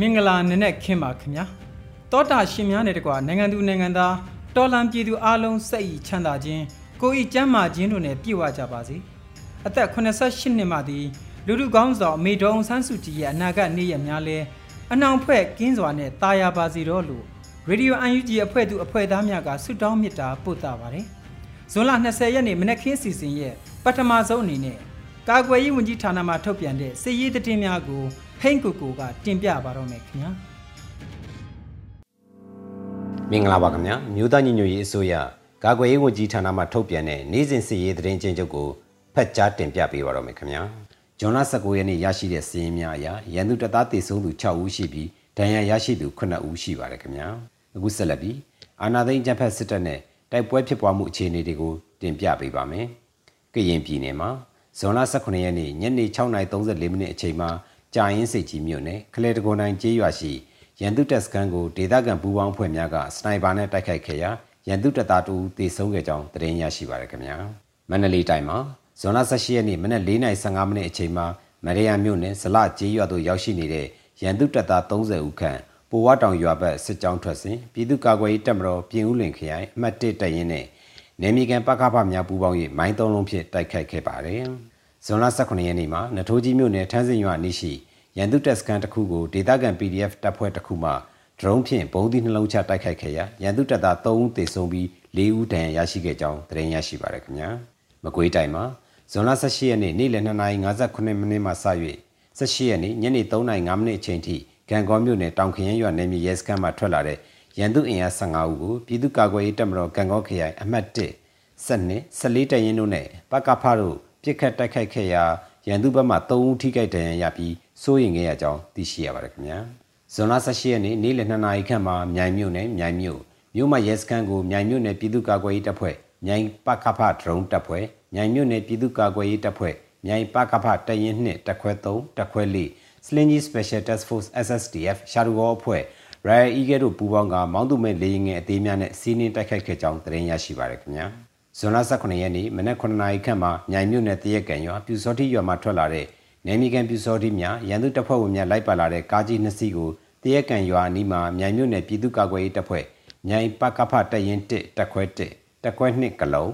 မင်္ဂလာနနက်ခင်းပါခင်ဗျာတောတာရှင်များနဲ့တကွာနိုင်ငံသူနိုင်ငံသားတော်လံပြည်သူအလုံးစိတ်ဤချမ်းသာခြင်းကိုဤကျမ်းမာခြင်းတို့နဲ့ပြည့်ဝကြပါစေအသက်88နှစ်မှသည်လူလူကောင်းဆောင်အမေတော်အောင်ဆန်းစုကြည်ရဲ့အနာဂတ်နေ့ရက်များလဲအနှောင်ဖွဲ့ကင်းစွာနဲ့တာယာပါစီတော့လို့ရေဒီယိုအန်ယူဂျီအဖွဲ့သူအဖွဲ့သားများကဆုတောင်းမေတ္တာပို့သပါတယ်ဇွန်လ20ရက်နေ့မနက်ခင်းစီစဉ်ရဲ့ ပထမဆုံးအနေနဲ့ကာကွယ်ရေးဝန်ကြီးဌာနမှထုတ်ပြန်တဲ့စစ်ရေးသတင်းများကိုဟိန်းကိုကိုကတင်ပြပါတော့မယ်ခင်ဗျာမင်္ဂလာပါခင်ဗျာမြို့သားညီညွတ်ရေးအစိုးရကာကွယ်ရေးဝန်ကြီးဌာနမှထုတ်ပြန်တဲ့နေ့စဉ်စစ်ရေးသတင်းချင်းချုပ်ကိုဖတ်ကြားတင်ပြပေးပါတော့မယ်ခင်ဗျာဂျွန်လ19ရက်နေ့ရရှိတဲ့စီးရင်များအရရန်သူတပ်သားတေဆုံးသူ6ဦးရှိပြီးဒဏ်ရာရရှိသူ9ဦးရှိပါတယ်ခင်ဗျာအခုဆက်လက်ပြီးအာနာသိန်းကျန်းဖက်စစ်တပ်နဲ့တိုက်ပွဲဖြစ်ပွားမှုအခြေအနေတွေကိုတင်ပြပေးပါမယ် ကရင်ပြည်နယ်မှာဇွန်လ18ရက်နေ့ညနေ6:34မိနစ်အချိန်မှာကြာရင်စိတ်ကြီးမြို့နယ်ခလဲတကွန်တိုင်းကျေးရွာရှိရန်သူတပ်စခန်းကိုဒေသခံပူးပေါင်းဖွဲ့များကစနိုက်ပါနဲ့တိုက်ခိုက်ခဲ့ရာရန်သူတပ်သားတူတေဆုံးခဲ့ကြောင်းသတင်းရရှိပါရခင်ဗျာမန္တလေးတိုင်းမှာဇွန်လ18ရက်နေ့မနက်4:15မိနစ်အချိန်မှာမရေယာမြို့နယ်ဇလကျေးရွာသို့ရောက်ရှိနေတဲ့ရန်သူတပ်သား30ဦးခန့်ပိုဝတောင်ရွာဘက်စစ်ကြောင်းထွက်စဉ်ပြည်သူ့ကာကွယ်ရေးတပ်မတော်ပြင်ဦးလွင်ခရိုင်အမှတ်1တပ်ရင်းနဲ့ နေမီကန်ပကဖများပူးပေါင်း၍မိုင်းသုံးလုံးဖြင့်တိုက်ခိုက်ခဲ့ပါတယ်။ဇွန်လ18ရက်နေ့မှာနထိုးကြီးမြို့နယ်ထန်းစင်ရွာနီးရှိရန်သူတပ်စခန်းတစ်ခုကိုဒေသခံ PDF တပ်ဖွဲ့တစ်ခုမှဒရုန်းဖြင့်ဘုံသီးနှလုံးချတိုက်ခိုက်ခဲ့ရာရန်သူတပ်သား3ဦးသေဆုံးပြီး4ဦးဒဏ်ရာရရှိခဲ့ကြောင်းသတင်းရရှိပါရခင်ဗျာ။မကွေးတိုင်းမှာဇွန်လ18ရက်နေ့နေ့လယ်2:58မိနစ်မှစ၍18ရက်နေ့ညနေ3:05မိနစ်အချိန်ထိကံကောမြို့နယ်တောင်ခရင်ရွာနယ်မြေရဲစခန်းမှထွက်လာတဲ့ ရန်သူအင်အား15ဦးကိုပြည်သူ့ကာကွယ်ရေးတပ်မတော်ကံကောခရိုင်အမှတ်1 12 14တရင်တို့နဲ့ပကဖတို့ပြစ်ခတ်တိုက်ခိုက်ခဲ့ရာရန်သူဘက်မှ3ဦးထိခိုက်ဒဏ်ရာရပြီးစိုးရိမ်ခဲ့ရကြောင်းသိရှိရပါတယ်ခင်ဗျာဇွန်လ18ရက်နေ့နေ့လယ်2နာရီခန့်မှာမြိုင်မြို့နယ်မြိုင်မြို့မြို့မှာရဲစခန်းကိုမြိုင်မြို့နယ်ပြည်သူ့ကာကွယ်ရေးတပ်ဖွဲ့မြိုင်ပကဖဒရုန်းတပ်ဖွဲ့မြိုင်မြို့နယ်ပြည်သူ့ကာကွယ်ရေးတပ်ဖွဲ့မြိုင်ပကဖတရင်2တပ်ခွဲ3တပ်ခွဲ4 Slingy Special Task Force SSDF ရှာရူကောအဖွဲ့ Royal Eagle တို့ပူးပေါင်းကမောင်းသူမဲ့လေရင်ငယ်အသေးများနဲ့စီးနင်းတိုက်ခိုက်ခဲ့ကြောင်းသတင်းရရှိပါရခင်ဗျာဇွန်လ18ရက်နေ့မနက်9နာရီခန့်မှာမြိုင်မြို့နယ်တရက်ကံရွာပြူစောတိရွာမှာထွက်လာတဲ့နယ်မြေကန်ပြူစောတိများရန်သူတပ်ဖွဲ့ဝင်များလိုက်ပါလာတဲ့ကားကြီးနှစ်စီးကိုတရက်ကန်ရွာအနီးမှာမြိုင်မြို့နယ်ပြည်သူ့ကာကွယ်ရေးတပ်ဖွဲ့မြိုင်ပကဖတပ်ရင်1တပ်ခွဲ1တပ်ခွဲ2ကလုံး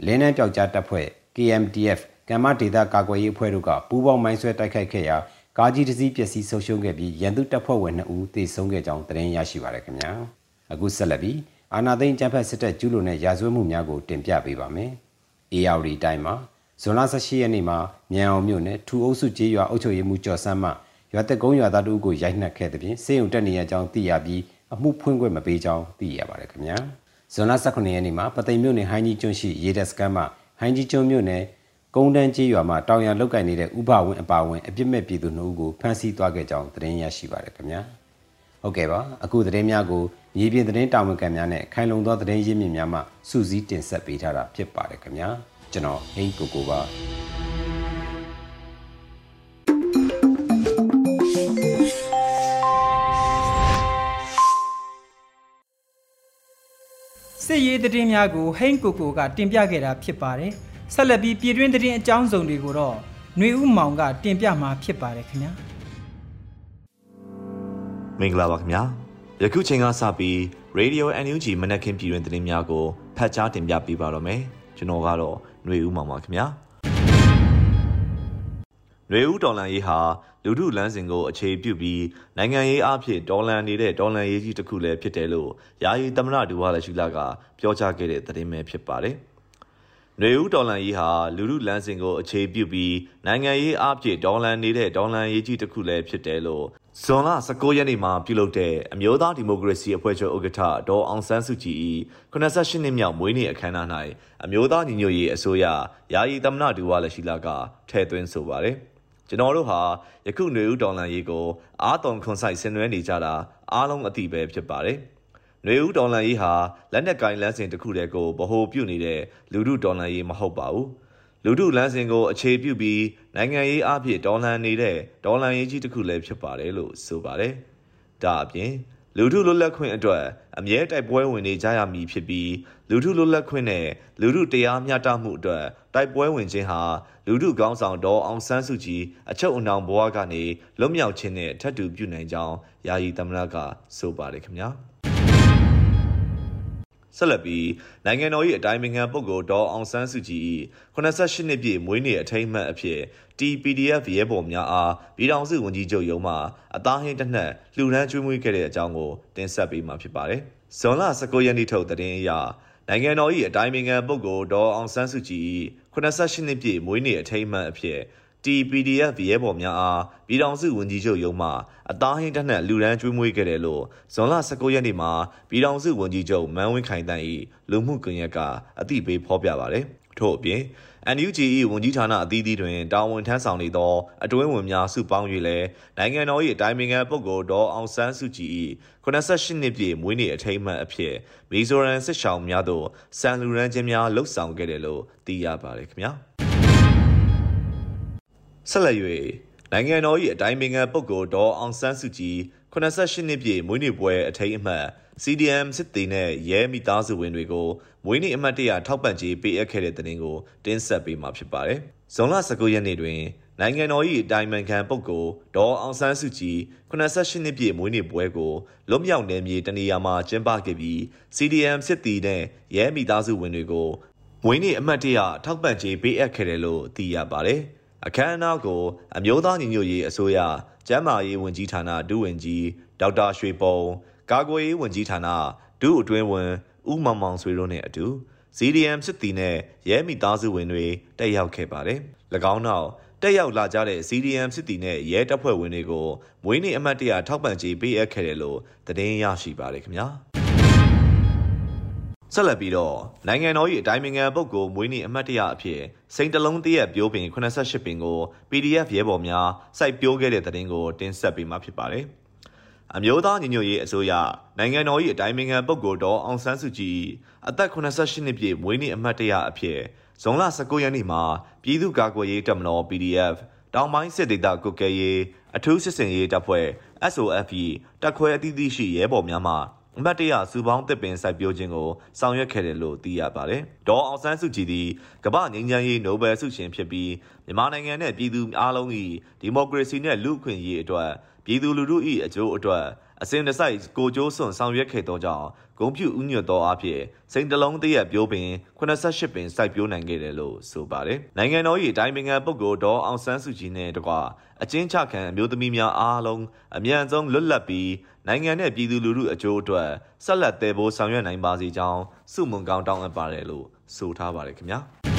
အလင်းနှံပြောက်ကြားတပ်ဖွဲ့ KMDF ကမ္မဒေသကာကွယ်ရေးအဖွဲ့တို့ကပူးပေါင်းမိုင်းဆွဲတိုက်ခိုက်ခဲ့ရာ ကားကြီးတစ်စီးပျက်စီးဆုံးရှုံးခဲ့ပြီးရန်သူတပ်ဖွဲ့ဝင်2ဦးသေဆုံးခဲ့ကြောင်းသတင်းရရှိပါရခင်ဗျာအခုဆက်လက်ပြီးအာနာသိန်းကျန်းဖက်စစ်တပ်ကျူးလွန်တဲ့ရာဇဝတ်မှုများကိုတင်ပြပေးပါမယ်။ ARD တိုင်းမှာဇွန်လ18ရက်နေ့မှာမြန်အောင်မြို့နယ်ထူအုပ်စုကျေးရွာအုပ်ချုပ်ရေးမှူးကျော်စန်းမှရွာတက်ကုန်းရွာသားတို့ကိုရိုက်နှက်ခဲ့တဲ့ပြင်စေယုံတက်နေရကြောင်းသိရပြီးအမှုဖွင့်ခွင့်မပေးကြောင်းသိရပါတယ်ခင်ဗျာ။ဇွန်လ18ရက်နေ့မှာပသိမ်မြို့နယ်ဟိုင်းကြီးကျွန်းရှိရေတပ်စခန်းမှာဟိုင်းကြီးကျွန်းမြို့နယ် ကုန်းတန်းကြီးရွာမှာတောင်ရလောက်ကင်နေတဲ့ဥပဝင်းအပါဝင်အပြစ်မဲ့ပြည်သူနှုတ်ကိုဖမ်းဆီးသွားခဲ့ကြောင်းသတင်းရရှိပါရခင်ဗျာဟုတ်ကဲ့ပါအခုသတင်းများကိုမြေပြင်သတင်းတာဝန်ခံများနဲ့ခိုင်လုံသောသတင်းရင်းမြစ်များမှစူးစီးတင်ဆက်ပေးထားတာဖြစ်ပါတယ်ခင်ဗျာကျွန်တော်ဟိန်းကိုကိုပါစစ်ရေးသတင်းများကိုဟိန်းကိုကိုကတင်ပြခဲ့တာဖြစ်ပါတယ် ဆက်လက်ပြီးပြည်တွင်းသတင်းအကြောင်းစုံတွေကိုတော့ຫນွေဦးမောင်ကတင်ပြမှာဖြစ်ပါတယ်ခင်ဗျာမင်္ဂလာပါခင်ဗျာယခုချိန်ကစပြီး Radio NUG မနက်ခင်းပြည်တွင်သတင်းများကိုဖတ်ကြားတင်ပြပေးပါတော့မယ်ကျွန်တော်ကတော့ຫນွေဦးမောင်ပါခင်ဗျာ ຫນွေဦးတော်လန်ရေးဟာလူထုလမ်းစဉ်ကိုအခြေပြုပြီးနိုင်ငံရေးအဖြစ်ဒေါ်လန်နေတဲ့ဒေါ်လန်ရေးကြီးတစ်ခုလည်းဖြစ်တယ်လို့ယာယီသမ္မတဒူဝါလရှိလာကပြောကြားခဲ့တဲ့သတင်းပဲဖြစ်ပါတယ်။ နွေဦးဒေါ်လန်ရေးဟာလူလူလမ်းစဉ်ကိုအခြေပြုပြီးနိုင်ငံရေးအဖြစ်ဒေါ်လန်နေတဲ့ဒေါ်လန်ရေးကြီးတစ်ခုလည်းဖြစ်တယ်လို့ဇွန်လ19ရက်နေ့မှာပြုလုပ်တဲ့အမျိုးသားဒီမိုကရေစီအဖွဲ့ချုပ်ဥက္ကဋ္ဌဒေါ်အောင်ဆန်းစုကြည်၏88နှစ်မြောက်မွေးနေ့အခမ်းအနား၌အမျိုးသားညီညွတ်ရေးအစိုးရယာယီသမ္မတဒူဝါလက်ရှိလာကထည့်သွင်းဆိုပါတယ်ကျွန်တော်တို့ဟာယခုຫນွေဦးဒေါ်လန်ရေးကိုအာတုံခွန်ဆိုင်ဆင်နွှဲနေကြတာအားလုံးအသိပဲဖြစ်ပါတယ်။ နွေဦးဒေါ်လာရေးဟာလက်နက်ကိုင်လမ်းစဉ်တစ်ခုတည်းကိုဗဟိုပြုနေတဲ့လူမှုဒေါ်လာရေးမဟုတ်ပါဘူးလူမှုလမ်းစဉ်ကိုအခြေပြုပြီးနိုင်ငံရေးအဖြစ်ဒေါ်လာနေတဲ့ဒေါ်လာရေးကြီးတစ်ခုလည်းဖြစ်ပါတယ်လို့ဆိုပါတယ်ဒါအပြင်လူထုလွတ်လပ်ခွင့်အတွက်အမြဲတိုက်ပွဲဝင်နေကြရမည်ဖြစ်ပြီးလူထုလွတ်လပ်ခွင့်နဲ့လူထုတရားမျှတမှုအတွက်တိုက်ပွဲဝင်ခြင်းဟာလူထုကောင်းဆောင်တော်အောင်ဆန်းစုကြည်အချုပ်အနှောင်ဘဝကနေလွတ်မြောက်ခြင်းနဲ့ထပ်တူပြုနိုင်ကြောင်းယာယီသမ္မတကဆိုပါတယ်ခင်ဗျာ။ ဆက်လက်ပြီးနိုင်ငံတော်၏အတိုင်းအမြံပုဂ္ဂိုလ်ဒေါ်အောင်ဆန်းစုကြည်88နှစ်ပြည့်မွေးနေ့အထိမ်းအမှတ်အဖြစ် TPDF ရဲဘော်များအားပြည်ထောင်စုဝန်ကြီးချုပ်ရုံးမှအသားဟင်းတစ်နက်လှူဒန်းကျွေးမွေးခဲ့တဲ့အကြောင်းကိုတင်ဆက်ပေးမှာဖြစ်ပါတယ်။ဇွန်လ19ရက်နေ့ထုတ်သတင်းအရနိုင်ငံတော်၏အတိုင်းအမြံပုဂ္ဂိုလ်ဒေါ်အောင်ဆန်းစုကြည်88နှစ်ပြည့်မွေးနေ့အထိမ်းအမှတ်အဖြစ် TPDF ရဲဘော်များအားပြည်ထောင်စုဝန်ကြီးချုပ်ရုံးမှအသားဟင်းတက်နှက်လူရန်ကျွေးမွေးခဲ့တယ်လို့ဇွန်လ19ရက်နေ့မှာပြည်ထောင်စုဝန်ကြီးချုပ်မန်းဝင်းခိုင်တန်း၏လူမှုကွန်ရက်ကအသိပေးဖော်ပြပါတယ်။ထို့အပြင် NUG ၏ဝန်ကြီးဌာနအသီးသီးတွင်တာဝန်ထမ်းဆောင်နေသောအတွင်းဝင်များစုပေါင်း၍လည်းနိုင်ငံတော်၏အတိုင်းအမြံပုဂ္ဂိုလ်ဒေါ်အောင်ဆန်းစုကြည်၏88နှစ်ပြည့်မွေးနေ့အထိမ်းအမှတ်အဖြစ်မီဇိုရန်စစ်ဆောင်များသို့စံလူရန်ချင်းများလှုပ်ဆောင်ခဲ့တယ်လို့သိရပါတယ်ခင်ဗျာ။ ဆက်လက်၍နိုင်ငံတော်၏အတိုင်းပင်ခံပုဂ္ဂိုလ်ဒေါ်အောင်ဆန်းစုကြည်88နှစ်ပြည့်မွေးနေ့ပွဲအထိမ်းအမှတ် CDM စစ်သေးနဲ့ရဲမိသားစုဝင်တွေကိုမွေးနေ့အမှတ်တရထောက်ပံ့ကြေးပေးအပ်ခဲ့တဲ့တဲ့တင်ကိုတင်ဆက်ပေးမှာဖြစ်ပါတယ်။ဇွန်လ19ရက်နေ့တွင်နိုင်ငံတော်၏အတိုင်းပင်ခံပုဂ္ဂိုလ်ဒေါ်အောင်ဆန်းစုကြည်88နှစ်ပြည့်မွေးနေ့ပွဲကိုလွတ်မြောက်နယ်မြေတနေရာမှာကျင်းပခဲ့ပြီး CDM စစ်တီနဲ့ရဲမိသားစုဝင်တွေကိုမွေးနေ့အမှတ်တရထောက်ပံ့ကြေးပေးအပ်ခဲ့တယ်လို့သိရပါတယ်။ အခမ်းအနားကိုအမျိုးသားညီညွတ်ရေးအစိုးရကျန်းမာရေးဝန်ကြီးဌာနဒုဝန်ကြီးဒေါက်တာရွှေပုံကာကွယ်ရေးဝန်ကြီးဌာနဒုအတွင်းဝန်ဦးမောင်မောင်ဆွေတို့နဲ့အတူ CDM စစ်တီနဲ့ရဲမိသားစုဝင်တွေတက်ရောက်ခဲ့ပါတယ်။၎င်းနောက်တက်ရောက်လာကြတဲ့ CDM စစ်တီနဲ့ရဲတပ်ဖွဲ့ဝင်တွေကိုမွေးနေ့အမှတ်တရထောက်ပံ့ကြေးပေးအပ်ခဲ့တယ်လို့သတင်းရရှိပါတယ်ခင်ဗျာ။ ဆက်လက်ပြီးတော့နိုင်ငံတော်၏အတိုင်းအမြံပုဂ္ဂိုလ်မွေးနေ့အမှတ်တရအဖြစ်စိန်တလုံးတရက်ပြိုးပင်88ပင်ကို PDF ရဲဘော်များစိုက်ပျိုးခဲ့တဲ့တဲ့တင်ကိုတင်ဆက်ပေးမှာဖြစ်ပါတယ်။အမျိုးသားညီညွတ်ရေးအစိုးရနိုင်ငံတော်၏အတိုင်းအမြံပုဂ္ဂိုလ်တော်အောင်ဆန်းစုကြည်အသက်88နှစ်ပြည့်မွေးနေ့အမှတ်တရအဖြစ်ဇွန်လ19ရက်နေ့မှာပြည်သူ့ကာကွယ်ရေးတပ်မတော် PDF တောင်ပိုင်းစစ်ဒေသကုကဲရေးအထူးစစ်စင်ရေးတပ်ဖွဲ့ SOF တပ်ခွဲအသီးသီးရှိရဲဘော်များမှ အမတ်တရစူပေါင်းတစ်ပင်စိုက်ပျိုးခြင်းကိုဆောင်ရွက်ခဲ့တယ်လို့သိရပါတယ်။ဒေါ်အောင်ဆန်းစုကြည်သည်ကမ္ဘာငြိမ်းချမ်းရေးနိုဘယ်ဆုရှင်ဖြစ်ပြီးမြန်မာနိုင်ငံနဲ့ပြည်သူအားလုံး၏ဒီမိုကရေစီနဲ့လူ့အခွင့်အရေးအတွက်ပြည်သူလူထု၏အကျိုးအတွက် အစဉ်တစိုက်ကိုကျိုးစွန်ဆောင်ရွက်ခဲ့သောကြောင့်ဂုံပြူဥညွတ်သောအဖြစ်စိန်တလုံးတရက်ပြိုးပင်88ပင်စိုက်ပျိုးနိုင်ခဲ့တယ်လို့ဆိုပါတယ်။နိုင်ငံတော်၏တိုင်းပင်ခံပုဂ္ဂိုလ်ဒေါ်အောင်ဆန်းစုကြည်နဲ့တကွအချင်းချခံအမျိုးသမီးများအားလုံးအမြန်ဆုံးလွတ်လပ်ပြီးနိုင်ငံနဲ့ပြည်သူလူထုအကျိုးအတွက်ဆက်လက်တည်ဖို့ဆောင်ရွက်နိုင်ပါစေကြောင်းစုမွန်ကောင်းတောင်းအပ်ပါတယ်လို့ဆိုထားပါတယ်ခင်ဗျာ။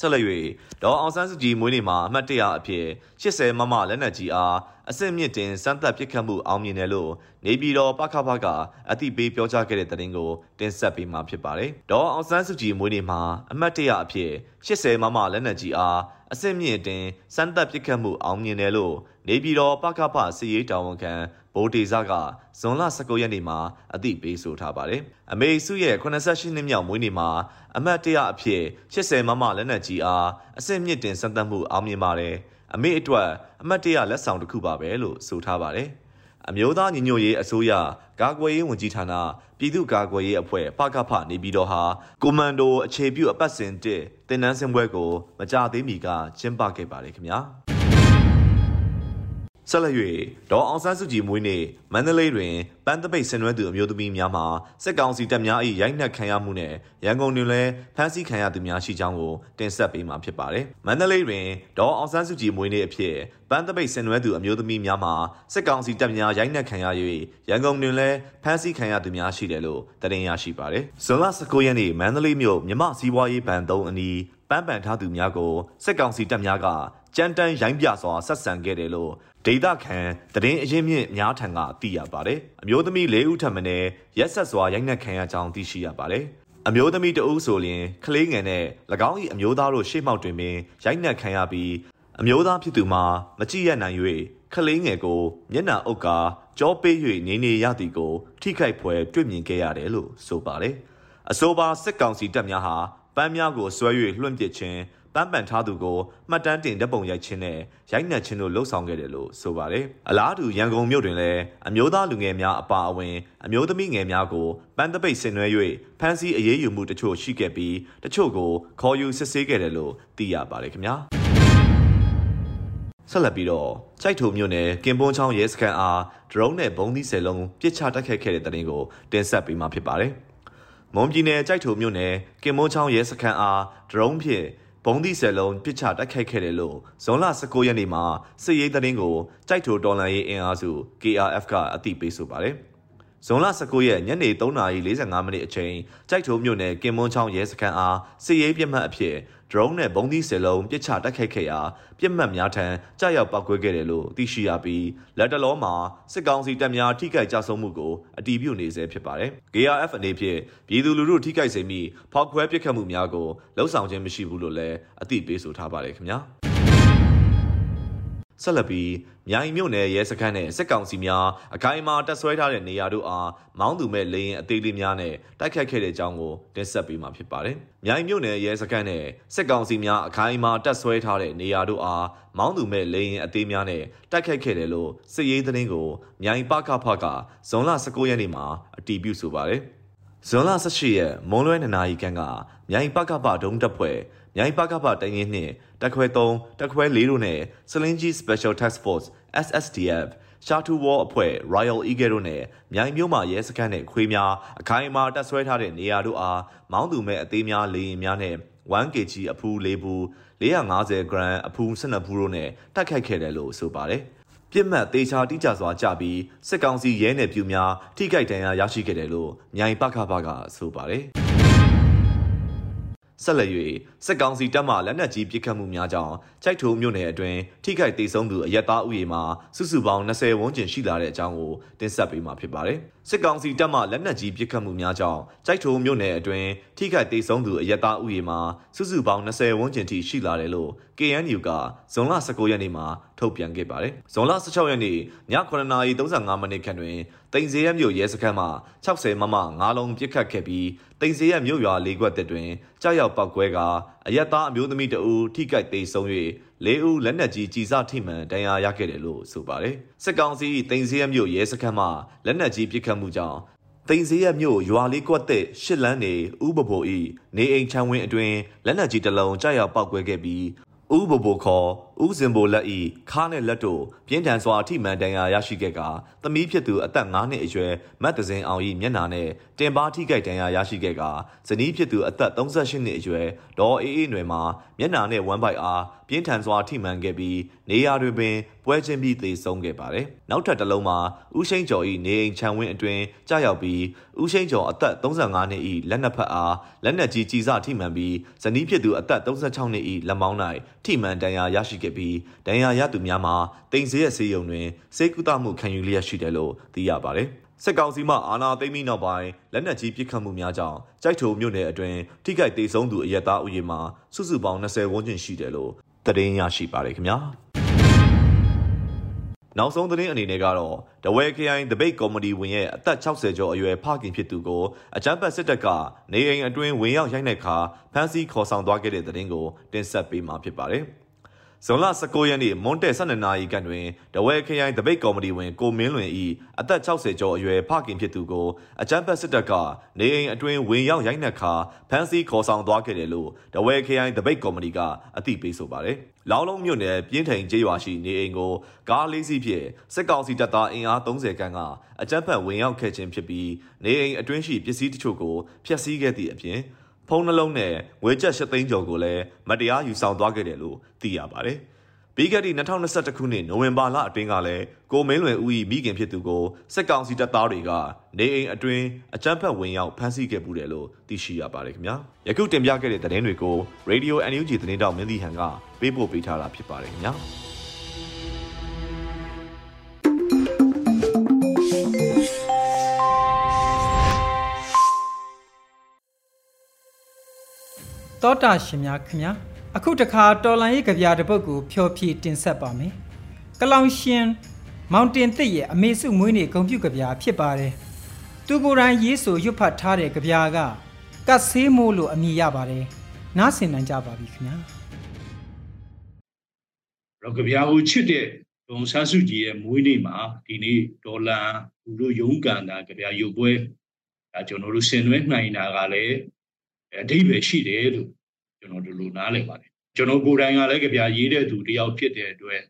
ဆက်လက်၍ဒေါ်အောင်ဆန်းစုကြည်မွေးနေ့မှာအမှတ်တရအဖြစ်80မမလက်နက်ကြီးအားအစစ်မြင့်တင်စမ်းသပ်ပစ်ခတ်မှုအောင်မြင်တယ်လို့နေပြည်တော်ပခဖကအသိပေးပြောကြားခဲ့တဲ့သတင်းကိုတင်ဆက်ပေးမှာဖြစ်ပါတယ်။ဒေါ်အောင်ဆန်းစုကြည်မွေးနေ့မှာအမှတ်တရအဖြစ်80မမလက်နက်ကြီးအားအစစ်မြင့်တင်စမ်းသပ်ပစ်ခတ်မှုအောင်မြင်တယ်လို့ နေပြည်တော်ပကဖစီရေးတာဝန်ခံဗိုလ်တေဇကဇွန်လ19ရက်နေ့မှာအသိပေးဆိုထားပါတယ်။အမေစုရဲ့88နှစ်မြောက်မွေးနေ့မှာအမတ်တရအဖြစ်80မမလက်နက်ကြီးအားအစစ်မြင့်တင်စမ်းသပ်မှုအောင်မြင်ပါတယ်။အမေအတွက်အမတ်တရလက်ဆောင်တစ်ခုပါပဲလို့ဆိုထားပါတယ်။အမျိုးသားညီညွတ်ရေးအစိုးရကာကွယ်ရေးဝန်ကြီးဌာနပြည်သူ့ကာကွယ်ရေးအဖွဲ့ပကဖနေပြည်တော်ဟာကွန်မန်ဒိုအခြေပြုအပတ်စဉ်တစ်တင်နန်းစင်ပွဲကိုမကြသေးမီကကျင်းပခဲ့ပါတယ်ခင်ဗျာ။ ဆက်လက်၍ဒေါ်အောင်ဆန်းစုကြည်မွေးနေ့မန္တလေးတွင်ပန်းတပိတ်ဆင်နွှဲသူအမျိုးသမီးများမှစစ်ကောင်စီတပ်များ၏ရိုက်နှက်ခံရမှုနဲ့ရန်ကုန်တွင်လည်းဖမ်းဆီးခံရသူများရှိကြောင်းကိုတင်ဆက်ပေးမှာဖြစ်ပါတယ်။မန္တလေးတွင်ဒေါ်အောင်ဆန်းစုကြည်မွေးနေ့အဖြစ်ပန်းတပိတ်ဆင်နွှဲသူအမျိုးသမီးများမှစစ်ကောင်စီတပ်များရိုက်နှက်ခံရ၍ရန်ကုန်တွင်လည်းဖမ်းဆီးခံရသူများရှိတယ်လို့တင်ရရှိပါတယ်။ဇွန်လ19ရက်နေ့မန္တလေးမြို့မြမစီးပွားရေးဘဏ်3အနီးပန်းပန်ထားသူများကိုစစ်ကောင်စီတပ်များက ကြမ်းတမ်းရိုင်းပြစွာဆက်ဆံခဲ့တယ်လို့ဒေတာခန်တရင်အရင်မြင့်များထံကသိရပါတယ်။အမျိုးသမီး၄ဦးထပ်မံရက်ဆက်စွာရိုက်နှက်ခံရကြောင်းသိရှိရပါတယ်။အမျိုးသမီးတဦးဆိုရင်ကလေးငယ်နဲ့၎င်း၏အမျိုးသားတို့ရှေ့မှောက်တွင်ပင်ရိုက်နှက်ခံရပြီးအမျိုးသားဖြစ်သူမှာမကြည့်ရနိုင်၍ကလေးငယ်ကိုမျက်နှာအုပ်ကာကြောပေး၍နေနေရသည်ကို ထိခိုက်ဖွယ်တွေ့မြင်ခဲ့ရတယ်လို့ဆိုပါတယ်။အဆိုပါစစ်ကောင်စီတပ်များဟာပန်းများကိုဆွဲ၍လွှင့်ပစ်ခြင်း ပန်းပန်ထားသူကိုမှတ်တမ်းတင်ဓာတ်ပုံရိုက်ခြင်းနဲ့ရိုက်နှက်ခြင်းတို့လှုပ်ဆောင်ခဲ့တယ်လို့ဆိုပါတယ်။အလားတူရန်ကုန်မြို့တွင်လည်းအမျိုးသားလူငယ်များအပါအဝင်အမျိုးသမီးငယ်များကိုပန်းတပိတ်ဆင်နွှဲ၍ဖမ်းဆီးအရေးယူမှုတချို့ရှိခဲ့ပြီးတချို့ကိုခေါ်ယူစစ်ဆေးခဲ့တယ်လို့သိရပါတယ်ခင်ဗျာ။ဆက်လက်ပြီးတော့စိုက်ထုံမြို့နယ်ကင်ပွန်းချောင်းရဲစခန်းအားဒရုန်းနဲ့ဘုံသီးဆယ်လုံးပစ်ချတိုက်ခိုက်ခဲ့တဲ့တဲ့တင်ကိုတင်ဆက်ပေးမှာဖြစ်ပါတယ်။မွန်ပြည်နယ်ကြိုက်ထုံမြို့နယ်ကင်မွန်းချောင်းရဲစခန်းအားဒရုန်းဖြင့် ဘုံသီးဆယ်လုံးပစ်ချတိုက်ခိုက်ခဲ့တယ်လို့ဇွန်လ19ရက်နေ့မှာစစ်ရေးသတင်းကိုကြိုက်ထိုတော်လန်ရေးအင်အားစု KRF ကအသိပေးဆိုပါတယ်။ဇွန်လ19ရက်ညနေ3:45မိနစ်အချိန်ကြိုက်ထိုမြို့နယ်ကင်မွန်းချောင်းရဲစခန်းအားစစ်ရေးပြစ်မှတ်အဖြစ် drone နဲ့ဘုံသီးစယ်လုံးပစ်ချတိုက်ခိုက်ခဲ့ရာပြစ်မှတ်များထံကြာရောက်ပောက်ကွဲခဲ့တယ်လို့သိရှိရပြီးလက်တလောမှာစစ်ကောင်စီတပ်များထိခိုက်ကြဆုံးမှုကိုအတည်ပြုနေဆဲဖြစ်ပါတယ်။ KRF အနေဖြင့်ပြည်သူလူထုထိခိုက်စေမိဖောက်ခွဲပစ်ခတ်မှုများကိုလှုံ့ဆော်ခြင်းမရှိဘူးလို့လည်းအသိပေးဆိုထားပါတယ်ခင်ဗျာ။ ဆက်လက်ပြီးမြိုင်မြို့နယ်ရဲစခန်းနဲ့စစ်ကောင်စီများအခိုင်အမာတပ်ဆွဲထားတဲ့နေရာတို့အားမောင်းသူမဲ့လေရင်အသေးလေးများနဲ့တိုက်ခိုက်ခဲ့တဲ့အကြောင်းကိုတင်ဆက်ပေးမှာဖြစ်ပါတယ်။မြိုင်မြို့နယ်ရဲစခန်းနဲ့စစ်ကောင်စီများအခိုင်အမာတပ်ဆွဲထားတဲ့နေရာတို့အားမောင်းသူမဲ့လေရင်အသေးများနဲ့တိုက်ခိုက်ခဲ့တယ်လို့စစ်ရေးသတင်းကိုမြိုင်ပကဖကဇွန်လ19ရက်နေ့မှာအတည်ပြုဆိုပါတယ်။ဇွန်လ18ရက်မွန်လွဲ2နာရီခန့်ကမြိုင်ပကဖဒုံတပ်ဖွဲ့ မြိုင်ပကဖတိုင်ရင်နှင့်တက်ခွဲ3တက်ခွဲ4တို့နဲ့စလင်းကြီး Special Task Force SSDF ရှာတူဝေါ်အဖွဲ့ Royal Eagle တို့နဲ့မြိုင်မြို့မှာရဲစခန်းနဲ့ခွေးများအခိုင်အမာတပ်ဆွဲထားတဲ့နေရာတို့အားမောင်းသူမဲ့အသေးများလေရင်များနဲ့ 1kg အဖူး၄ဘူး450 gram အဖူး12ဘူးတို့နဲ့တိုက်ခိုက်ခဲ့တယ်လို့ဆိုပါတယ်ပြစ်မှတ်တေချာတိကျစွာကြပြီးစစ်ကောင်စီရဲနယ်ပြူများထိခိုက်ဒဏ်ရာရရှိခဲ့တယ်လို့မြိုင်ပခဘကဆိုပါတယ်ဆက်လက်၍စစ်ကောင်စီတပ်မှလက်နက်ကြီးပစ်ခတ်မှုများကြောင့်ကြိုက်ထုံမြို့နယ်အတွင်းထိခိုက်ဒေဆုံးသူအရက်သားဥယေမှာစုစုပေါင်း20ဝန်းကျင်ရှိလာတဲ့အကြောင်းကိုတင်ဆက်ပေးမှာဖြစ်ပါတယ်။စစ်ကောင်စီတပ်မှလက်နက်ကြီးပစ်ခတ်မှုများကြောင့်ကြိုက်ထုံမြို့နယ်အတွင်းထိခိုက်ဒေဆုံးသူအရက်သားဥယေမှာစုစုပေါင်း20ဝန်းကျင်ထိရှိလာတယ်လို့ KNU ကဇွန်လ19ရက်နေ့မှာထုတ်ပြန်ခဲ့ပါတယ်။ဇွန်လ16ရက်နေ့ည9:35မိနစ်ခန့်တွင်တိန်စေရမြို့ရဲစခန်းမှာ60မမ9လုံးပစ်ခတ်ခဲ့ပြီးတိန်စေရမြို့ရွာလေးခွက်တက်တွင်ကြောက်ရောက်ပောက်ကွဲက အရက်သားအမျိုးသမီးတဦးထိခိုက်ဒေဆုံး၍လေးဦးလက်နက်ကြီးကြီးစားထိမှန်ဒဏ်ရာရခဲ့တယ်လို့ဆိုပါတယ်။စစ်ကောင်စီတိန်စေရမြို့ရဲစခန်းမှာလက်နက်ကြီးပစ်ခတ်မှုကြောင့်တိန်စေရမြို့ရွာလေးကွက်တဲ့ရှစ်လန်းနေဥပဘိုဤနေအိမ်ချမ်းဝင်းအတွင်လက်နက်ကြီးတစ်လုံးကြောက်ရောက်ပောက်ကွဲခဲ့ပြီးဥပဘိုခေါ် ဦးစင်ဘိုလက်ဤခါနဲ့လက်တို့ပြင်းထန်စွာအထိမှန်ဒဏ်ရာရရှိခဲ့ကသမီးဖြစ်သူအသက်9နှစ်အရွယ်မတ်တစင်အောင်ဤမျက်နှာနဲ့တင်ပါထိခိုက်ဒဏ်ရာရရှိခဲ့ကဇနီးဖြစ်သူအသက်38နှစ်အရွယ်ဒေါ်အေးအေးနွယ်မှာမျက်နှာနဲ့ဝမ်းပိုက်အားပြင်းထန်စွာထိမှန်ခဲ့ပြီးနေရာတွင်ပင်ပွဲချင်းပြီးသေဆုံးခဲ့ပါတယ်။နောက်ထပ်တစ်လုံးမှာဦးရှိန်ကျော်ဤနေအိမ်ခြံဝင်းအတွင်ကြာရောက်ပြီးဦးရှိန်ကျော်အသက်35နှစ်ဤလက်နက်ဖက်အားလက်နက်ကြီးကြီးစထိမှန်ပြီးဇနီးဖြစ်သူအသက်36နှစ်ဤလက်မောင်း၌ထိမှန်ဒဏ်ရာရရှိခဲ့ပြီးဒဏ်ရာရသူများမှာတိမ်စေးရဲ့ဆေးရုံတွင်စေကုသမှုခံယူလျက်ရှိတယ်လို့သိရပါတယ်။စစ်ကောင်စီမှအာဏာသိမ်းပြီးနောက်ပိုင်းလက်နက်ကြီးပစ်ခတ်မှုများကြောင့်ကြိုက်ထုံမြို့နယ်အတွင်းထိခိုက်ဒေဆုံးသူအရက်သားဥယျာဉ်မှာစုစုပေါင်း20ဝန်းကျင်ရှိတယ်လို့သတင်းရရှိပါတယ်ခင်ဗျာ။နောက်ဆုံးသတင်းအနေနဲ့ကတော့ဒဝဲခရိုင်ဒပိတ်ကော်မတီဝင်ရဲ့အသက်60ကျော်အရွယ်ဖခင်ဖြစ်သူကိုအကြမ်းဖက်စစ်တပ်ကနေအိမ်အတွင်းဝင်ရောက်ရိုက်နှက်ခါဖမ်းဆီးခေါ်ဆောင်သွားခဲ့တဲ့သတင်းကိုတင်ဆက်ပေးမှာဖြစ်ပါတယ်။ ဇွန်လ19ရက်နေ့မွန်တဲ12နာရီခန့်တွင်တဝဲခရိုင်တပိတ်ကော်မတီဝင်ကိုမင်းလွင်၏အသက်60ကျော်အရွယ်ဖခင်ဖြစ်သူကိုအကြမ်းဖက်စစ်တပ်ကနေအိမ်အတွင်းဝင်ရောက်ရိုက်နှက်ခါဖမ်းဆီးခေါ်ဆောင်သွားခဲ့တယ်လို့တဝဲခရိုင်တပိတ်ကော်မတီကအသိပေးဆိုပါတယ်။လောင်းလုံးမြို့နယ်ပြင်းထန်ကျေးရွာရှိနေအိမ်ကိုကားလေးစီးဖြင့်စစ်ကောင်စီတပ်သားအင်အား30ခန်းကအကြမ်းဖက်ဝင်ရောက်ခဲ့ခြင်းဖြစ်ပြီးနေအိမ်အတွင်းရှိပစ္စည်းတချို့ကိုဖျက်ဆီးခဲ့သည့်အပြင် ဖုံးနှလုံးနဲ့ငွေကျပ်၈သိန်းကျော်ကိုလည်းမတရားယူဆောင်သွားခဲ့တယ်လို့သိရပါတယ်။ပြီးခဲ့တဲ့2021ခုနှစ်နိုဝင်ဘာလအတွင်းကလည်းကိုမင်းလွင်ဦး၏မိခင်ဖြစ်သူကိုစစ်ကောင်စီတပ်သားတွေကနေအိမ်အတွင်းအကြမ်းဖက်ဝင်ရောက်ဖမ်းဆီးခဲ့မှုတယ်လို့သိရှိရပါတယ်ခင်ဗျာ။ယခုတင်ပြခဲ့တဲ့သတင်းတွေကို Radio NUG သတင်းတောက်မင်းသီဟန်ကပေးပို့ပေးထားတာဖြစ်ပါတယ်ခင်ဗျာ။ တောတာရှင်များခင်ဗျာအခုတခါတော်လန်ရေးကြပြတပုတ်ကိုဖျော်ဖြည့်တင်ဆက်ပါမယ်ကလောင်ရှင်မောင်တင်သစ်ရဲ့အမေစုမွေးနေ့ဂုံပြုကြပြဖြစ်ပါတယ်သူကိုယ်တိုင်ရေးဆိုရွတ်ဖတ်ထားတဲ့ကြပြကကတ်ဆေးမိုးလို့အမည်ရပါတယ်နားဆင်နိုင်ကြပါပြီခင်ဗျာတော့ကြပြကိုချစ်တဲ့ဒုံဆန်းစုကြည်ရဲ့မွေးနေ့မှာဒီနေ့ဒေါ်လာသူတို့ရုံးကန်တာကြပြရုပ်ပွဲဒါကျွန်တော်တို့ဆင်နွှဲနိုင်တာကလည်း အဓိပ္ပာယ်ရှိတယ်လို့ကျွန်တော်တို့လိုနားလည်ပါတယ်ကျွန်တော်ကိုယ်တိုင်ကလည်းကြပြရေးတဲ့သူတယောက်ဖြစ်တဲ့အတွက်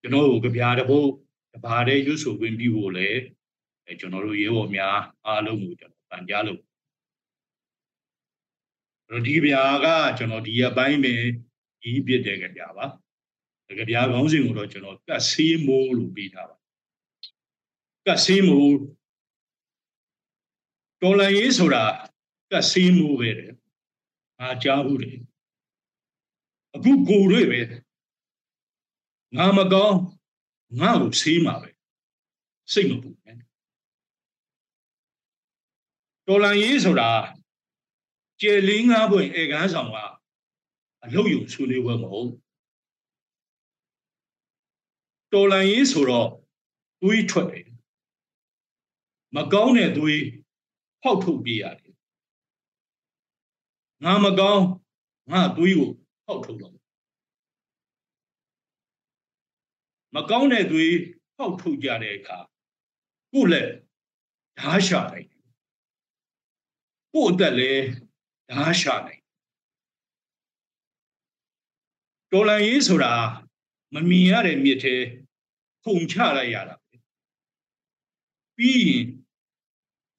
ကျွန်တော်ကိုကြပြတပုတ်တပါးတဲ့ရွတ်ဆိုခွင့်ပြုဖို့လည်းကျွန်တော်တို့ရေဘော်များအားလုံးကိုကျွန်တော်ပန်ကြားလို့ဒီကြပြကကျွန်တော်ဒီအပိုင်းပဲဒီပြစ်တဲ့ကြပြပါကြပြခေါင်းစဉ်ကိုတော့ကျွန်တော်ကတ်ဆေးမိုးလို့ပြီးထားပါကတ်ဆေးမိုးတော်လန်ရေးဆိုတာ ကတ်ဆေးမိုးပဲတဲ့ငါကြားဘူးတယ်အခုကိုတွေပဲငါမကောင်းငါ့ကိုဆေးမှာပဲစိတ်မပူနဲ့တော်လန်ရေးဆိုတာကျေလင်းငါးပွင့်ဧကန်းဆောင်ကအလုတ်ယုံဆွေးနွေးပွဲမဟုတ်တော်လန်ရေးဆိုတော့သွေးထွက်တယ်မကောင်းတဲ့သွေးဖောက်ထုတ်ပြရတယ် ငါမကောင်းငါသွေးကိုဟောက်ထုတ်တော့မကောင်းတဲ့သွေးဟောက်ထုတ်ကြတဲ့အခါကိုယ့်လက်ဓာရှာနိုင်ကိုယ့်အသက်လည်းဓာရှာနိုင်တော်လန်ရေးဆိုတာမမြင်ရတဲ့မြစ်ထဲခုန်ချလိုက်ရတာပဲပြီးရင်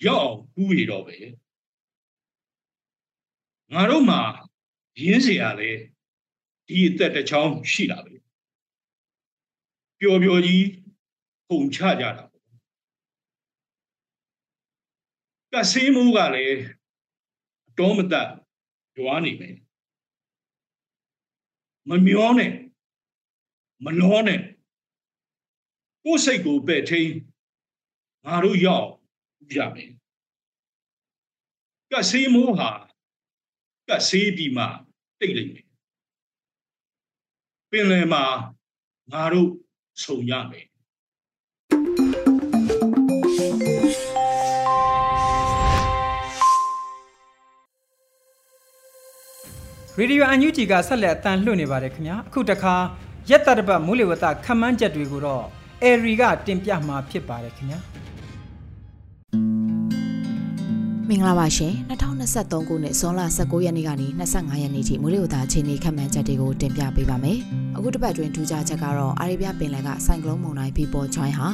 ရောက်အောင်ကူးရတော့ပဲ ငါတို့မှာရင်းเสียရလဲဒီအသက်တစ်ချောင်းရှိတာပဲပျော်ပျော်ကြီးပုံချကြတာကဆေးမိုးကလည်းတောမတတ်ကြွားနေမယ်မမျောနဲ့မလောနဲ့ကိုယ်စိတ်ကိုပဲ့ထိန်ငါတို့ရောက်ကြမယ်ကဆေးမိုးဟာ ကတ်ဆေးပြီးမှတိတ်လိုက်မယ်ပင်လယ်မှာငါတို့ဆုံရမယ်ရေဒီယိုအန်ယူဂျီကဆက်လက်အတန်လွှင့်နေပါတယ်ခင်ဗျာအခုတခါရက်တတပတ်မိုးလေဝသခမန်းချက်တွေကိုတော့အေရီကတင်ပြမှာဖြစ်ပါတယ်ခင်ဗျာ မင်္ဂလာပါရှင်2023ခုနှစ်ဇွန်လ19ရက်နေ့ကနေ25ရက်နေ့ထိမိုးလေဝသအခြေအနေခန့်မှန်းချက်တွေကိုတင်ပြပေးပါမယ်။အခုတစ်ပတ်တွင်ထူးခြားချက်ကတော့အာရေဗျပင်လယ်ကဆိုင်ကလုန်းမုန်တိုင်းဖီပေါ်ချိုင်းဟာ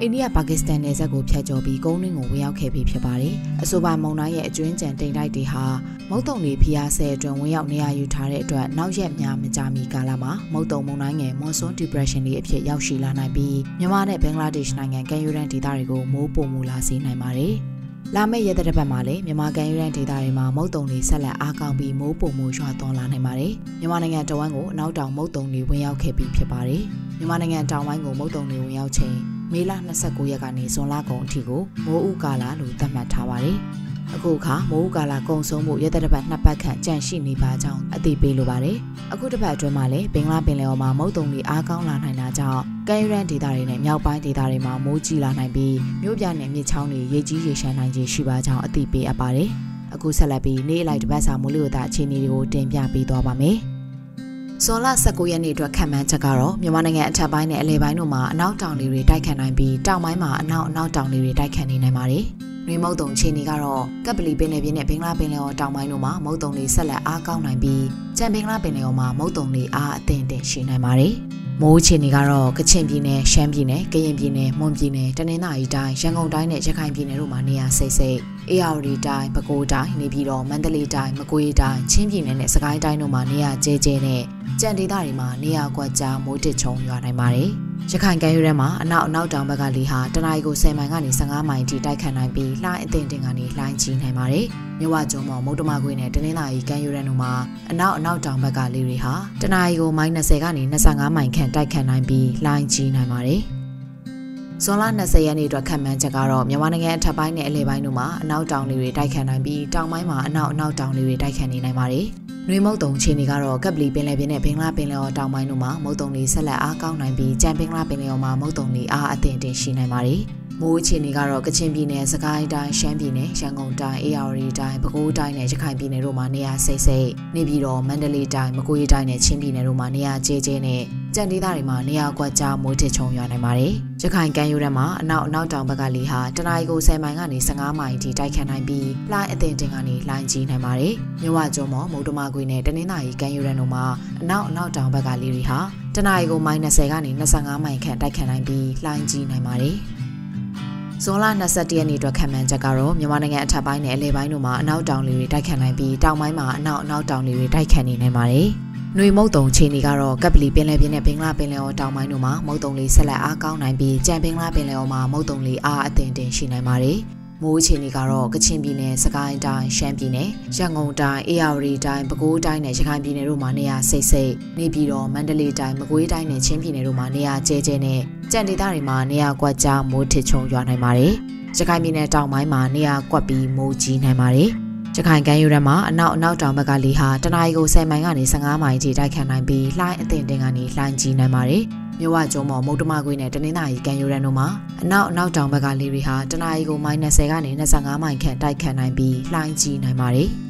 အိန္ဒိယပါကစ္စတန်နယ်စပ်ကိုဖြတ်ကျော်ပြီးကုန်းတွင်းကိုဝင်ရောက်ခဲ့ပြီးဖြစ်ပါတယ်။အဆိုပါမုန်တိုင်းရဲ့အကျွင်းကြံတိမ်တိုက်တွေဟာမုတ်တုံတွေဖျားဆဲအတွင်းဝင်ရောက်နေရာယူထားတဲ့အတွက်နောက်ရက်များမကြာမီကာလမှာမုတ်တုံမုန်တိုင်းငယ် Monsoon Depression တွေအဖြစ်ရောက်ရှိလာနိုင်ပြီးမြန်မာနဲ့ဘင်္ဂလားဒေ့ရှ်နိုင်ငံကမ်းရိုးတန်းဒေသတွေကိုမိုးပုံမူလာစေနိုင်ပါတယ်။ လာမယ့်ရက်သက်တစ်ပတ်မှာလည်းမြန်မာကန်ယူရန်ဒေသတွေမှာမုတ်တုံတွေဆက်လက်အားကောင်းပြီးမိုးပုံမိုးရွာသွန်းလာနိုင်ပါတယ်။မြန်မာနိုင်ငံတဝန်းကိုအနောက်တောင်မုတ်တုံတွေဝင်ရောက်ခဲ့ပြီးဖြစ်ပါတယ်။မြန်မာနိုင်ငံတောင်ပိုင်းကိုမုတ်တုံတွေဝင်ရောက်ချိန်မေလ29ရက်ကနေဇွန်လကုန်အထိကိုမိုးဥကာလာလို့သတ်မှတ်ထားပါတယ်။ အခုအခါမိုးကာလာကုံဆုံးမှုရသက်တစ်ပတ်နှစ်ပတ်ခန့်ကြန့်ရှိနေပါကြောင်းအသိပေးလိုပါတယ်။အခုတစ်ပတ်အတွင်းမှာလည်းဘင်္ဂလားပင်လယ်အော်မှာမုတ်တုံတွေအားကောင်းလာနိုင်တာကြောင့်ကဲရန်ဒေသတွေနဲ့မြောက်ပိုင်းဒေသတွေမှာမိုးကြီးလာနိုင်ပြီးမြို့ပြနဲ့မြစ်ချောင်းတွေရေကြီးရေရှမ်းနိုင်ခြင်းရှိပါကြောင်းအသိပေးအပ်ပါတယ်။အခုဆက်လက်ပြီးနေ့အလိုက်တစ်ပတ်စာမိုးလေဝသအခြေအနေတွေကိုတင်ပြပေးသွားပါမယ်။ဇွန်လ19ရက်နေ့အတွက်ခံမှန်းချက်ကတော့မြန်မာနိုင်ငံအထက်ပိုင်းနဲ့အလယ်ပိုင်းတို့မှာအနောက်တောင်လေတွေတိုက်ခတ်နိုင်ပြီးတောင်ပိုင်းမှာအနောက်အနောက်တောင်လေတွေတိုက်ခတ်နေနိုင်ပါတယ်။ နှွေမုတ်တုံခြေနေကတော့ကပ်ပလီပင်လယ်ပြင်နဲ့ဘင်္ဂလားပင်လယ်ော်တောင်ပိုင်းတို့မှာမုတ်တုံတွေဆက်လက်အားကောင်းနိုင်ပြီးကြံဘင်္ဂလားပင်လယ်ော်မှာမုတ်တုံတွေအားအသင့်တင်ရှိနိုင်ပါတယ်။မိုးအခြေအနေကတော့ကချင်ပြည်နယ်ရှမ်းပြည်နယ်ကရင်ပြည်နယ်မွန်ပြည်နယ်တနင်္သာရီတိုင်းရန်ကုန်တိုင်းနဲ့ရခိုင်ပြည်နယ်တို့မှာနေရာစိတ်စိတ်အေရဝတီတိုင်းပဲခူးတိုင်းနေပြည်တော်မန္တလေးတိုင်းမကွေးတိုင်းချင်းပြည်နယ်နဲ့စကိုင်းတိုင်းတို့မှာနေရာကျဲကျဲနဲ့ကြံဒေသတွေမှာနေရာကွက်ကြားမိုးတစ်ချုံရွာနိုင်ပါတယ်။ ရခိုင်ကမ်းရိုးတန်းမှာအနောက်အနောက်တောင်ဘက်ကလေဟာတနအီကို10မိုင်ကနေ15မိုင်ထိတိုက်ခတ်နိုင်ပြီးလှိုင်းအသင်တင်ကနေလှိုင်းကြီးနိုင်ပါတယ်။မြဝကျုံမော်မုတ်တမခွေနဲ့တနင်္လာရီကမ်းရိုးတန်းတို့မှာအနောက်အနောက်တောင်ဘက်ကလေတွေဟာတနအီကိုမိုင်20ကနေ25မိုင်ခန့်တိုက်ခတ်နိုင်ပြီးလှိုင်းကြီးနိုင်ပါတယ်။ဇွန်လ20ရက်နေ့အတွက်ခံမှန်းချက်ကတော့မြန်မာနိုင်ငံအထက်ပိုင်းနဲ့အလယ်ပိုင်းတို့မှာအနောက်တောင်လေတွေတိုက်ခတ်နိုင်ပြီးတောင်ပိုင်းမှာအနောက်အနောက်တောင်လေတွေတိုက်ခတ်နေနိုင်ပါတယ်။ နှွေမုတ်တုံခြေနေကတော့ကပ်ပလီပင်လယ်ပြင်နဲ့ဘင်္ဂလားပင်လယ်ော်တောင်ပိုင်းတို့မှာမုတ်တုံတွေဆက်လက်အားကောင်းနိုင်ပြီးကြံဘင်္ဂလားပင်လယ်ော်မှာမုတ်တုံတွေအားအသင့်တင်ရှိနိုင်ပါတယ်။ မိုးအခြေအနေကတော့ကချင်ပြည်နယ်၊စကိုင်းတိုင်း၊ရှမ်းပြည်နယ်၊ရန်ကုန်တိုင်း၊အေရဝတီတိုင်း၊ပဲခူးတိုင်းနဲ့ရခိုင်ပြည်နယ်တို့မှာနေရာစိတ်စိတ်နေပြည်တော်မန္တလေးတိုင်း၊မကွေးတိုင်းနဲ့ချင်းပြည်နယ်တို့မှာနေရာကျဲကျဲနဲ့ကြံဒေသတွေမှာနေရာကွက်ကြားမိုးထစ်ချုံရွာနိုင်ပါတယ်။ရခိုင်ကမ်းရိုးတန်းမှာအနောက်အနောက်တောင်ဘက်ကလေဟာတနအီကို10မိုင်ကနေ15မိုင်ထိတိုက်ခတ်နိုင်ပြီးလှိုင်းအသင်တင်ကနေလှိုင်းကြီးနိုင်ပါတယ်။မြဝကျုံမော်မုတ်တမကွေနဲ့တနင်္သာရီကမ်းရိုးတန်းတို့မှာအနောက်အနောက်တောင်ဘက်ကလေတွေဟာတနအီကိုမိုင်20 ကနေ25မိုင်ခန့်တိုက်ခတ်နိုင်ပြီးလှိုင်းကြီးနိုင်ပါတယ်။ ဇွန်လ22ရက်နေ့အတွက်ခံမှန်းချက်ကတော့မြန်မာနိုင်ငံအထက်ပိုင်းနဲ့အလယ်ပိုင်းတို့မှာအနောက်တောင်လေတွေတိုက်ခတ်နိုင်ပြီးတောင်ပိုင်းမှာအနောက်အနောက်တောင်လေတွေတိုက်ခတ်နေနိုင်ပါတယ်။နှွေမုတ်တုံခြေနေကတော့ကပ်ပလီပင်လယ်ပြင်နဲ့ဘင်္ဂလားပင်လယ်အော်တောင်ပိုင်းတို့မှာမုတ်တုံလေးဆက်လက်အားကောင်းနိုင်ပြီးကြံဘင်္ဂလားပင်လယ်အော်မှာမုတ်တုံလေးအားအသင့်တင်ရှိနိုင်ပါတယ်။မိုးအခြေအနေကတော့ကချင်ပြည်နယ်၊စကိုင်းတိုင်း၊ရှမ်းပြည်နယ်၊ရန်ကုန်တိုင်း၊အေရဝတီတိုင်း၊ပဲခူးတိုင်းနဲ့ရခိုင်ပြည်နယ်တို့မှာနေရာစိတ်စိတ်နေပြည်တော်မန္တလေးတိုင်း၊မကွေးတိုင်းနဲ့ချင်းပြည်နယ်တို့မှာနေရာကျဲကျဲနဲ့ ကြံဒေသတွေမှာနေရာကွက်ကြားမိုးထစ်ချုံရွာနိုင်ပါတယ်။ရခိုင်ပြည်နယ်တောင်ပိုင်းမှာနေရာကွက်ပြီးမိုးကြီးနိုင်ပါတယ်။ရခိုင်ကမ်းရိုးတန်းမှာအနောက်အနောက်တောင်ဘက်ကလေဟာတနအီကို10မိုင်ကနေ15မိုင်ထိတိုက်ခတ်နိုင်ပြီးလှိုင်းအသင်တင်ကနေလှိုင်းကြီးနိုင်ပါတယ်။မြဝကျုံမော်မုတ်တမခွေနဲ့တနင်္သာရီကန်ယူရန်တို့မှာအနောက်အနောက်တောင်ဘက်ကလေတွေဟာတနအီကိုမိုင်20 ကနေ25မိုင်ခန့်တိုက်ခတ်နိုင်ပြီးလှိုင်းကြီးနိုင်ပါတယ်။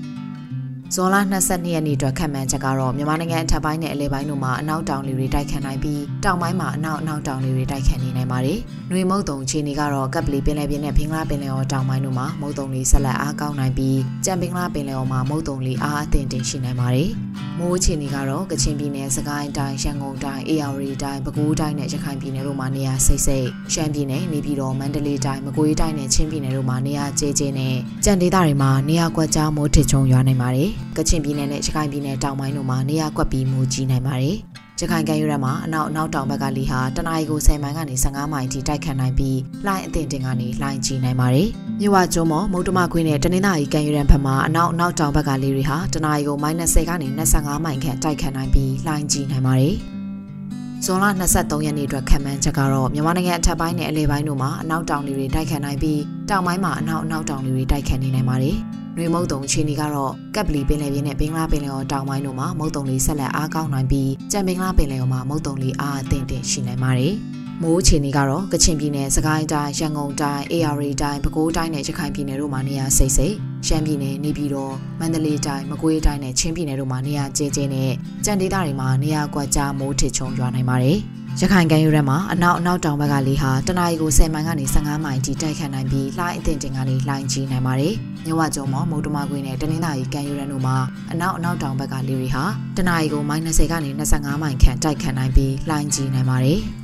ဇွန်လ22ရက်နေ့အတွက်ခံမှန်းချက်ကတော့မြန်မာနိုင်ငံအထက်ပိုင်းနဲ့အလယ်ပိုင်းတို့မှာအနောက်တောင်လေတွေတိုက်ခတ်နိုင်ပြီးတောင်ပိုင်းမှာအနောက်အနောက်တောင်လေတွေတိုက်ခတ်နေနိုင်ပါတယ်။နှွေမုတ်တုံခြေနေကတော့ကပ်ပလီပင်လယ်ပြင်နဲ့ဘင်္ဂလားပင်လယ်အော်တောင်ပိုင်းတို့မှာမုတ်တုံလေးဆက်လက်အားကောင်းနိုင်ပြီးကြံဘင်္ဂလားပင်လယ်အော်မှာမုတ်တုံလေးအားအသင့်တင်ရှိနိုင်ပါတယ်။မိုးအခြေအနေကတော့ကချင်ပြည်နယ်၊စကိုင်းတိုင်း၊ရန်ကုန်တိုင်း၊အေရဝတီတိုင်း၊ပဲခူးတိုင်းနဲ့ရခိုင်ပြည်နယ်တို့မှာနေရာစိတ်စိတ်ရှမ်းပြည်နယ်၊နေပြည်တော်၊မန္တလေးတိုင်း၊မကွေးတိုင်းနဲ့ချင်းပြည်နယ်တို့မှာနေရာကျဲကျဲနဲ့ကြံဒေသတွေမှာနေရာကွက်ကြားမိုးထစ်ချုံရွာနိုင်ပါတယ်။ကချင်ပြည်နယ်နဲ့ရခိုင်ပြည်နယ်တောင်ပိုင်းတို့မှာနေရာကွက်ပြီးမူကြီးနိုင်ပါတယ်။ရခိုင်ကမ်းရိုးတန်းမှာအနောက်အနောက်တောင်ဘက်ကလေဟာတနအီကို10မိုင်ကနေ15မိုင်ထိတိုက်ခတ်နိုင်ပြီးလှိုင်းအသင့်တင်ကနေလှိုင်းကြီးနိုင်ပါတယ်။မြဝကျုံမော်မုတ်တမခွင်းနဲ့တနင်္သာရီကမ်းရိုးတန်းဘက်မှာအနောက်အနောက်တောင်ဘက်ကလေတွေဟာတနအီကို -30 ကနေ25မိုင်ခန့်တိုက်ခတ်နိုင်ပြီးလှိုင်းကြီးနိုင်ပါတယ်။ဇွန်လ23ရက်နေ့အတွက်ခံမှန်းချက်ကတော့မြန်မာနိုင်ငံအထက်ပိုင်းနဲ့အလယ်ပိုင်းတို့မှာအနောက်တောင်လေတွေတိုက်ခတ်နိုင်ပြီးတောင်ပိုင်းမှာအနောက်အနောက်တောင်လေတွေတိုက်ခတ်နေနိုင်ပါတယ်။ နှွေမုတ်တုံအခြေအနေကတော့ကပ်ပလီပင်လယ်ပြင်နဲ့ဘင်္ဂလားပင်လယ်အော်တောင်ပိုင်းတို့မှာမုတ်တုံလေးဆက်လက်အားကောင်းနိုင်ပြီးကြံဘင်္ဂလားပင်လယ်အော်မှာမုတ်တုံလေးအားအသင့်တင်ရှိနိုင်ပါတယ်။မိုးအခြေအနေကတော့ကချင်ပြည်နယ်၊စကိုင်းတိုင်း၊ရန်ကုန်တိုင်း၊အေရဝတီတိုင်း၊ပဲခူးတိုင်းနဲ့ရခိုင်ပြည်နယ်တို့မှာနေရာစိတ်စိတ်ရှမ်းပြည်နယ်၊နေပြည်တော်၊မန္တလေးတိုင်း၊မကွေးတိုင်းနဲ့ချင်းပြည်နယ်တို့မှာနေရာကျဲကျဲနဲ့ကြံဒေသတွေမှာနေရာကွက်ကြားမိုးထစ်ချုံရွာနိုင်ပါတယ်။ ရခိုင်ကမ်းရိုးတန်းမှာအနောက်အနောက်တောင်ဘက်ကလေဟာတနအီကို10မိုင်ကနေ15မိုင်ထိတိုက်ခတ်နိုင်ပြီးလှိုင်းအသင့်တင်ကနေလှိုင်းကြီးနိုင်ပါတယ်။မြဝကျုံမော်မုတ်တမကွင်းနဲ့တနင်္သာရီကမ်းရိုးတန်းတို့မှာအနောက်အနောက်တောင်ဘက်ကလေတွေဟာတနအီကို -30 ကနေ25မိုင်ခန့်တိုက်ခတ်နိုင်ပြီးလှိုင်းကြီးနိုင်ပါတယ်။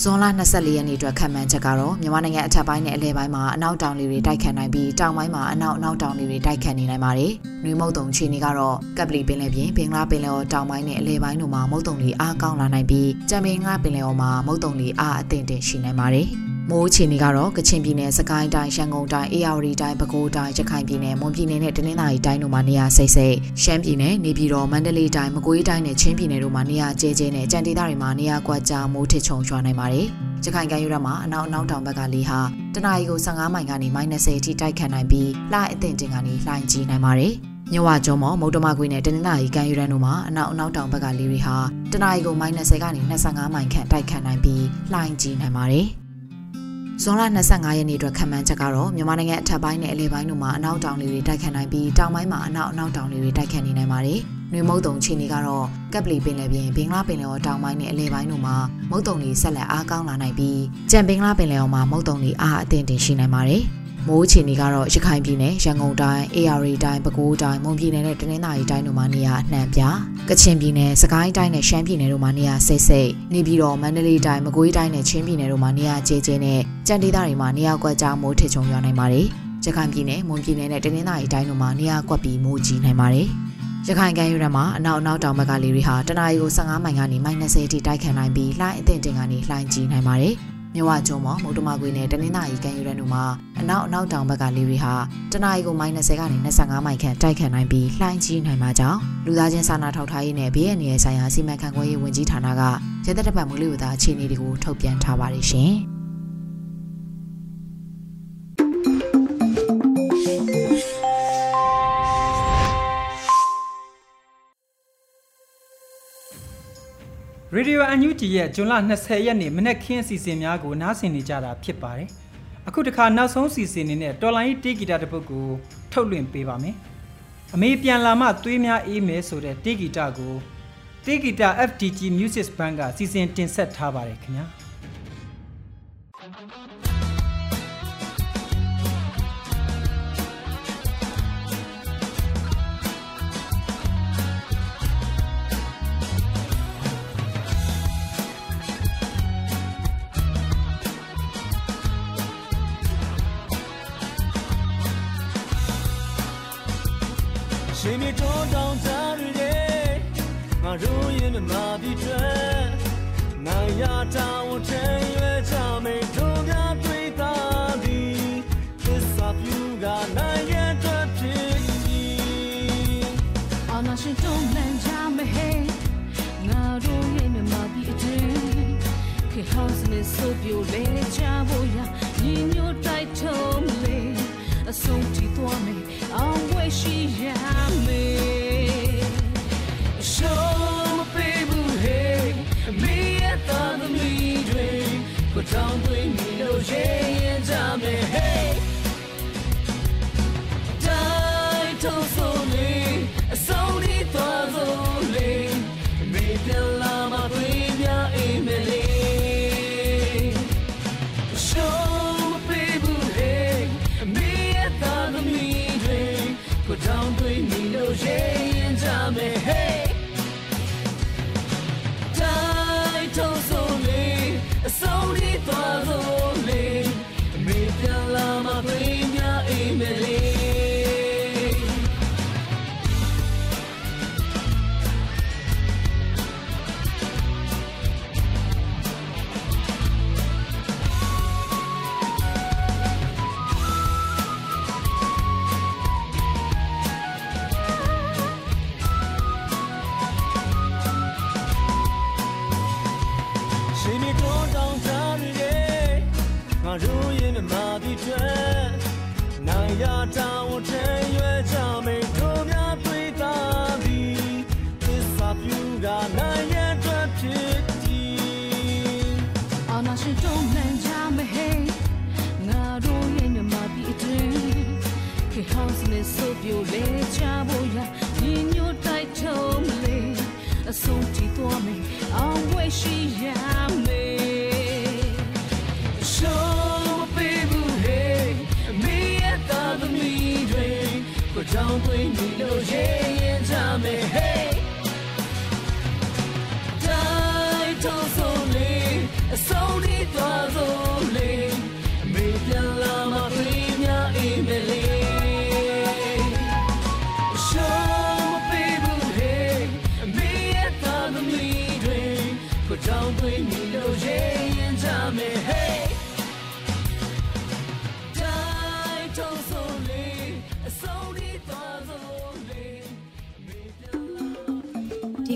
ဇွန်လ24ရက်နေ့အတွက်ခံမှန်းချက်ကတော့မြန်မာနိုင်ငံအထက်ပိုင်းနဲ့အလယ်ပိုင်းမှာအနောက်တောင်လေတွေတိုက်ခတ်နိုင်ပြီးတောင်ပိုင်းမှာအနောက်အနောက်တောင်လေတွေတိုက်ခတ်နေနိုင်ပါတယ်။နှွေမုတ်တုံခြေနေကတော့ကပ်ပလီပင်လယ်ပြင်ဘင်္ဂလားပင်လယ်အော်တောင်ပိုင်းနဲ့အလယ်ပိုင်းတို့မှာမုတ်တုံလေအားကောင်းလာနိုင်ပြီးကြံပင်ငါပင်လယ်အော်မှာမုတ်တုံလေအားအသင့်တင်ရှိနိုင်ပါတယ်။ မိုးအခြေအနေကတော့ကချင်ပြည်နယ်၊စကိုင်းတိုင်း၊ရန်ကုန်တိုင်း၊အေရဝတီတိုင်း၊ပဲခူးတိုင်း၊ရခိုင်ပြည်နယ်၊မွန်ပြည်နယ်နဲ့တနင်္သာရီတိုင်းတို့မှာနေရာစိတ်စိတ်ရှမ်းပြည်နယ်၊နေပြည်တော်၊မန္တလေးတိုင်း၊မကွေးတိုင်းနဲ့ချင်းပြည်နယ်တို့မှာနေရာကျဲကျဲနဲ့ကြံဒေသတွေမှာနေရာကွက်ကြားမိုးထစ်ချုံရွာနိုင်ပါတယ်။ရခိုင်ကမ်းရိုးတန်းမှာအနောက်အနောက်တောင်ဘက်ကလေဟာတနအီကို15မိုင်ကနေ -30 အထိတိုက်ခတ်နိုင်ပြီးလှအသင့်တင်ကနေလှိုင်းကြီးနိုင်ပါတယ်။မြဝကျုံမော်မုတ်တမကွေနဲ့တနင်္လာရီကမ်းယူရန်တို့မှာအနောက်အနောက်တောင်ဘက်ကလေတွေဟာတနအီကို -30 ကနေ25မိုင်ခန့်တိုက်ခတ်နိုင်ပြီးလှိုင်းကြီးနိုင်ပါတယ်။ ဇွန်လ25ရက်နေ့အတွက်ခံမှန်းချက်ကတော့မြန်မာနိုင်ငံအထက်ပိုင်းနဲ့အလယ်ပိုင်းတို့မှာအနောက်တောင်လေတွေတိုက်ခတ်နိုင်ပြီးတောင်ပိုင်းမှာအနောက်အနောက်တောင်လေတွေတိုက်ခတ်နေနိုင်ပါတယ်။နှွေမုတ်တုံခြေနေကတော့ကပ်ပလီပင်လယ်ပြင်ဘင်္ဂလားပင်လယ်ော်တောင်ပိုင်းနဲ့အလယ်ပိုင်းတို့မှာမုတ်တုံတွေဆက်လက်အားကောင်းလာနိုင်ပြီးကြံဘင်္ဂလားပင်လယ်ော်မှာမုတ်တုံတွေအားအသင့်တင်ရှိနိုင်ပါတယ်။ မိုးအခြေအနေကတော့ရခိုင်ပြည်နယ်ရန်ကုန်တိုင်း AR တိုင်းပဲခူးတိုင်းမွန်ပြည်နယ်နဲ့တနင်္သာရီတိုင်းတို့မှာနေရာအနှံ့ပြကချင်ပြည်နယ်စကိုင်းတိုင်းနဲ့ရှမ်းပြည်နယ်တို့မှာနေရာစိတ်စိတ်နေပြည်တော်မန္တလေးတိုင်းမကွေးတိုင်းနဲ့ချင်းပြည်နယ်တို့မှာနေရာကျဲကျဲနဲ့ကြံဒေသတွေမှာနေရာကွက်ကြားမိုးထစ်ချုံရွာနိုင်ပါတယ်ရခိုင်ပြည်နယ်မွန်ပြည်နယ်နဲ့တနင်္သာရီတိုင်းတို့မှာနေရာကွက်ပြီးမိုးကြီးနိုင်ပါတယ်ရခိုင်ကမ်းရိုးတန်းမှာအနောက်အနောက်တောင်ဘက်ကလေတွေဟာတနအီကို15မိုင်ကနေမိုင်20အထိတိုက်ခတ်နိုင်ပြီးလှိုင်းအသင့်တင်ကနေလှိုင်းကြီးနိုင်ပါတယ်။ မြဝကျုံမော်မုတ်တမကွေနဲ့တနင်္သာရီကမ်းရိုးတန်းတို့မှာအနောက်အနောက်တောင်ဘက်ကလေတွေဟာတနအီကိုမိုင်20ကနေ25မိုင်ခန့်တိုက်ခတ်နိုင်ပြီးလှိုင်းကြီးနိုင်မှာကြောင့်လူသားချင်းစာနာထောက်ထားရေးနဲ့ဘေးအန္တရာယ်ဆိုင်ရာစီမံခန့်ခွဲရေးဝန်ကြီးဌာနကရဲတပ်တပ်မွေးလူသားအခြေအနေတွေကိုထုတ်ပြန်ထားပါတယ်ရှင်။ Radio UNG ရဲ့ဇွန်လ20ရက်နေ့မနက်ခင်းအစီအစဉ်များကိုနားဆင်နေကြတာဖြစ်ပါတယ်။အခုတခါနောက်ဆုံးအစီအစဉ်နဲ့တော်လိုင်းတေးဂီတတစ်ပုဒ်ကိုထုတ်လွှင့်ပေးပါမယ်။အမေပြန်လာမှသွေးများအေးမယ်ဆိုတဲ့တေးဂီတကိုတေးဂီတ FDG Music Band ကစီစဉ်တင်ဆက်ထားပါတယ်ခင်ဗျာ။ house နဲ့ဆိုပြိုလဲချဖို့ရညီညွတ်တိုက်ထုံးလေအဆုံးထိသွားမယ်အောင်ဝဲရှိရမယ် Show put down the me no yeah and me hey die to so le အဆုံးထိသွားဆုံးလေမေပြန်လာမတွေးမြအိမ်မလေး down တွေ့မိလို့ရင်ကြမယ် hey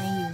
ယူ